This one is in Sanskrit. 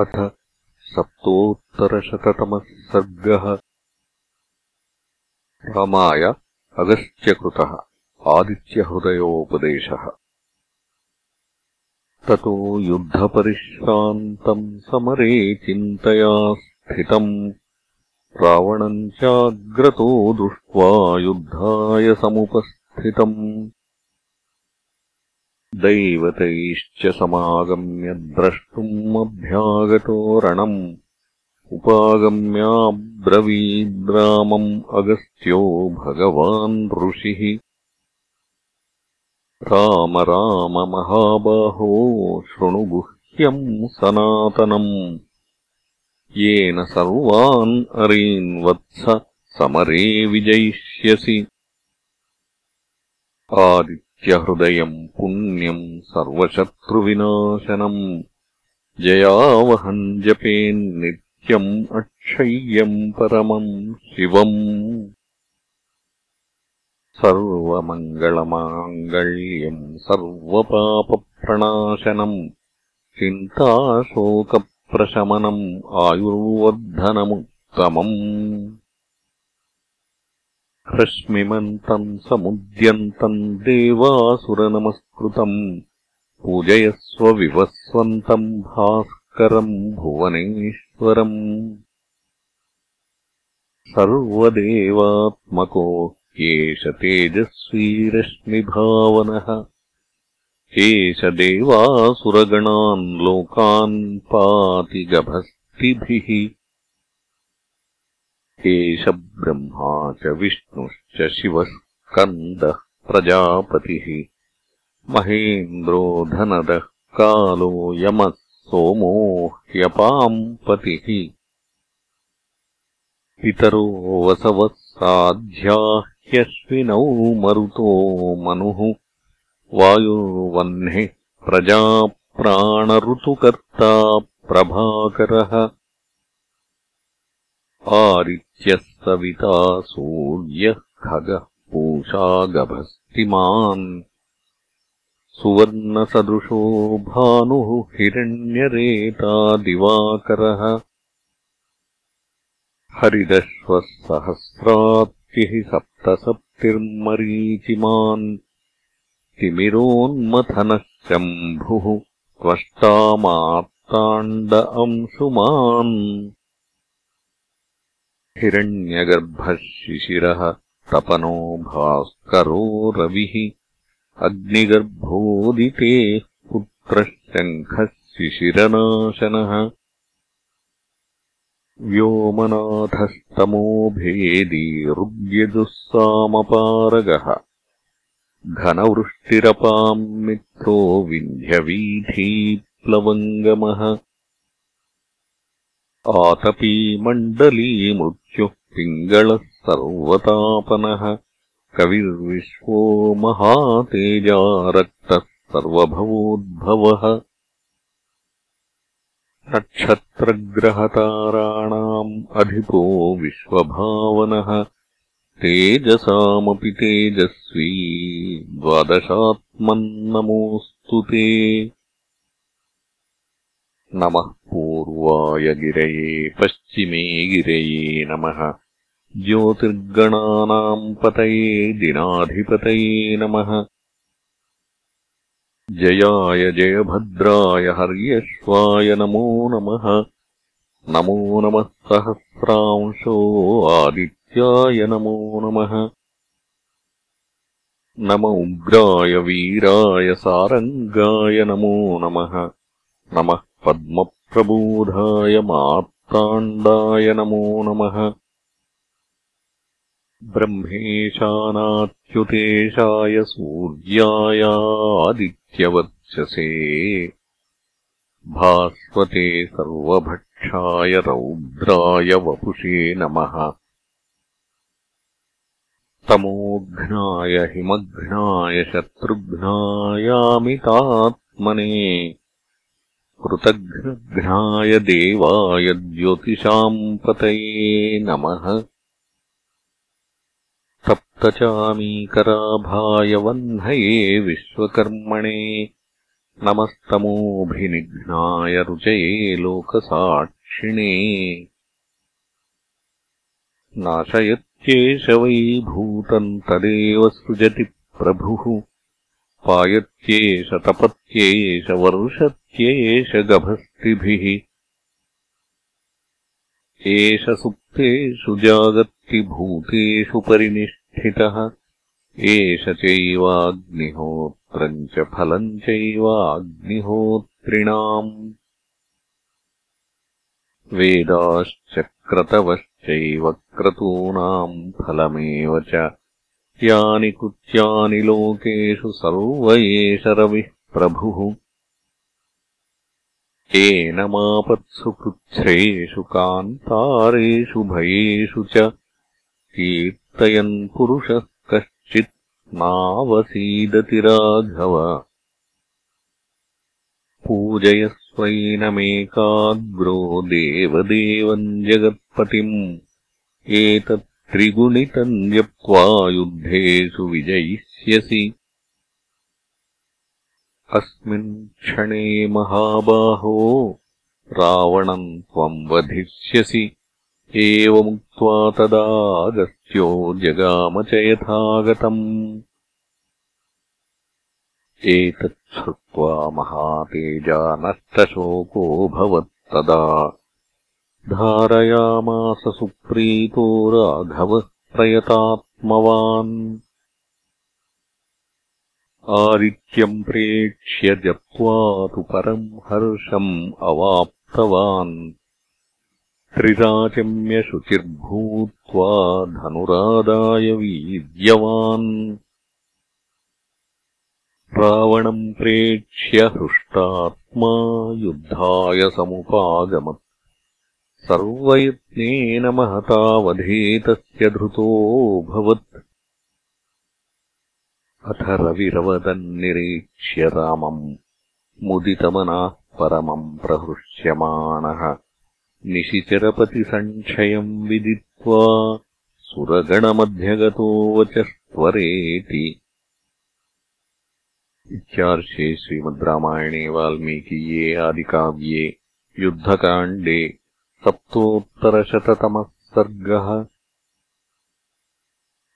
अथ सप्तोत्तरशततमः सर्गः। रामाय अगस्त्यकृतः आदित्यहृदयोपदेशः। ततो युद्धपरिश्रान्तम् समरे चिन्तया स्थितम्। रावणम् चाग्रतो दृष्ट्वा युद्धाय समुपस्थितम् दैवतैश्च समागम्य द्रष्टुमभ्यागतो रणम् उपागम्याब्रवीद्रामम् अगस्त्यो भगवान् ऋषिः। राम राम महाबाहो शृणुगुह्यम् सनातनम्। येन सर्वान् अरीन्वत्स समरे विजयिष्यसि। आदि हृदयम् पुण्यम् सर्वशत्रुविनाशनम्। जयावहम् जपेन्नित्यम् अक्षय्यम् परमम् शिवम्। सर्वमङ्गलमाङ्गल्यम् सर्वपापप्रणाशनम्। चिन्ताशोकप्रशमनम् आयुर्वर्धनमुत्तमम् रश्मिमन्तम् समुद्यन्तम् देवासुरनमस्कृतम् पूजयस्व विवस्वन्तम् भास्करम् भुवनेश्वरम् सर्वदेवात्मको एष तेजस्वीरश्मिभावनः एष देवासुरगणान् लोकान् पाति गभस्तिभिः ब्रह्मा च विष्णुश्च शिवः स्कन्दः प्रजापतिः। महेन्द्रो धनदः कालो यमः सोमो ह्यपाम् पतिः पितरो वसवः साध्या ह्यश्विनौ मरुतो मनुः। वायुर्वह्निः प्रजाप्राणऋतुकर्ता प्रभाकरः आदित्यः सविता सूर्यः खगः पूषा गभस्तिमान्। सुवर्णसदृशो भानुः हिरण्यरेता दिवाकरः। हरिदश्वः सहस्रात्तिः सप्तसप्तिर्मरीचिमान्। तिमिरोन्मथनः शम्भुः त्वष्टामार्ताण्ड अंशुमान् हिरण्यगर्भः शिशिरः तपनो भास्करो रविः अग्निगर्भोदितेः पुत्रः शङ्खः शिशिरनाशनः व्योमनाथस्तमो भेदी ऋग्यजुःसामपारगः घनवृष्टिरपाम् मित्रो विन्ध्यवीथीप्लवङ्गमः आतपी मण्डली पिङ्गलः सर्वतापनः कविर्विश्वो महातेजा रक्तः सर्वभवोद्भवः नक्षत्रग्रहताराणाम् अधिपो विश्वभावनः। तेजसामपि तेजस्वी। द्वादशात्मन्नमोऽस्तु ते। नमः पूर्वाय गिरये पश्चिमे गिरये नमः। ज्योतिर्गणानाम् पतये दिनाधिपतये नमः। जयाय जयभद्राय हर्यश्वाय नमो नमः। नमो नमः सहस्रांशो आदित्याय नमो नमः। नम उग्राय वीराय सारङ्गाय नमो नमः। नमः पद्मप्रबोधाय मार्ताण्डाय नमो नमः। ब्रह्मेशानाच्युतेशाय सूर्यायादित्यवर्चसे। भास्वते सर्वभक्षाय रौद्राय वपुषे नमः। तमोघ्नाय हिमघ्नाय शत्रुघ्नायामितात्मने कृतघ्नघ्नाय देवाय ज्योतिषाम् पतये नमः। सप्तचामीकराभाय वह्नये विश्वकर्मणे नमस्तमोऽभिनिघ्नाय रुचये लोकसाक्षिणे। नाशयत्येष वै भूतम् तदेव सृजति प्रभुः पायत्येष तपत्येष वर्षत्येष गभस्तिभिः एष सुप्तेषु जागत्तिभूतेषु परिनिष्ठितः। एष चैवाग्निहोत्रम् च फलम् चैवाग्निहोत्रिणाम्। वेदाश्चक्रतवश्चैव क्रतूनाम् फलमेव च यानि कृत्यानि लोकेषु सर्व एष रविः प्रभुः एनमापत्सु कृच्छ्रेषु कान्तारेषु भयेषु च। कीर्तयन् पुरुषः कश्चित् नावसीदति राघव। पूजयस्वैनमेकाग्रो देवदेवम् जगत्पतिम्। एतत् त्रिगुणितम् जप्त्वा युद्धेषु विजयिष्यसि अस्मिन् क्षणे महाबाहो रावणम् त्वम् वधिष्यसि। एवमुक्त्वा तदागस्त्यो जगाम च यथागतम् एतच्छ्रुत्वा महातेजा नष्टशोकोऽभवत्तदा धारयामास सुप्रीतो राघवः प्रयतात्मवान्। आदित्यम् प्रेक्ष्य जप्त्वा तु परम् हर्षम् अवाप्तवान्। त्रिराचम्यशुचिर्भूत्वा धनुरादाय वीर्यवान्। रावणम् प्रेक्ष्य हृष्टात्मा युद्धाय समुपागमत् सर्वयत्नेन महतावधेतस्य धृतोऽभवत् अथ रविरवदन्निरीक्ष्य रामम् मुदितमनाः परमम् प्रहृष्यमाणः। निशिचरपतिसङ्क्षयम् विदित्वा सुरगणमध्यगतो वचस्त्वरेति। इत्यार्षे श्रीमद् रामायणे वाल्मीकीये आदिकाव्ये युद्धकाण्डे सप्तोत्तरशततमः सर्गः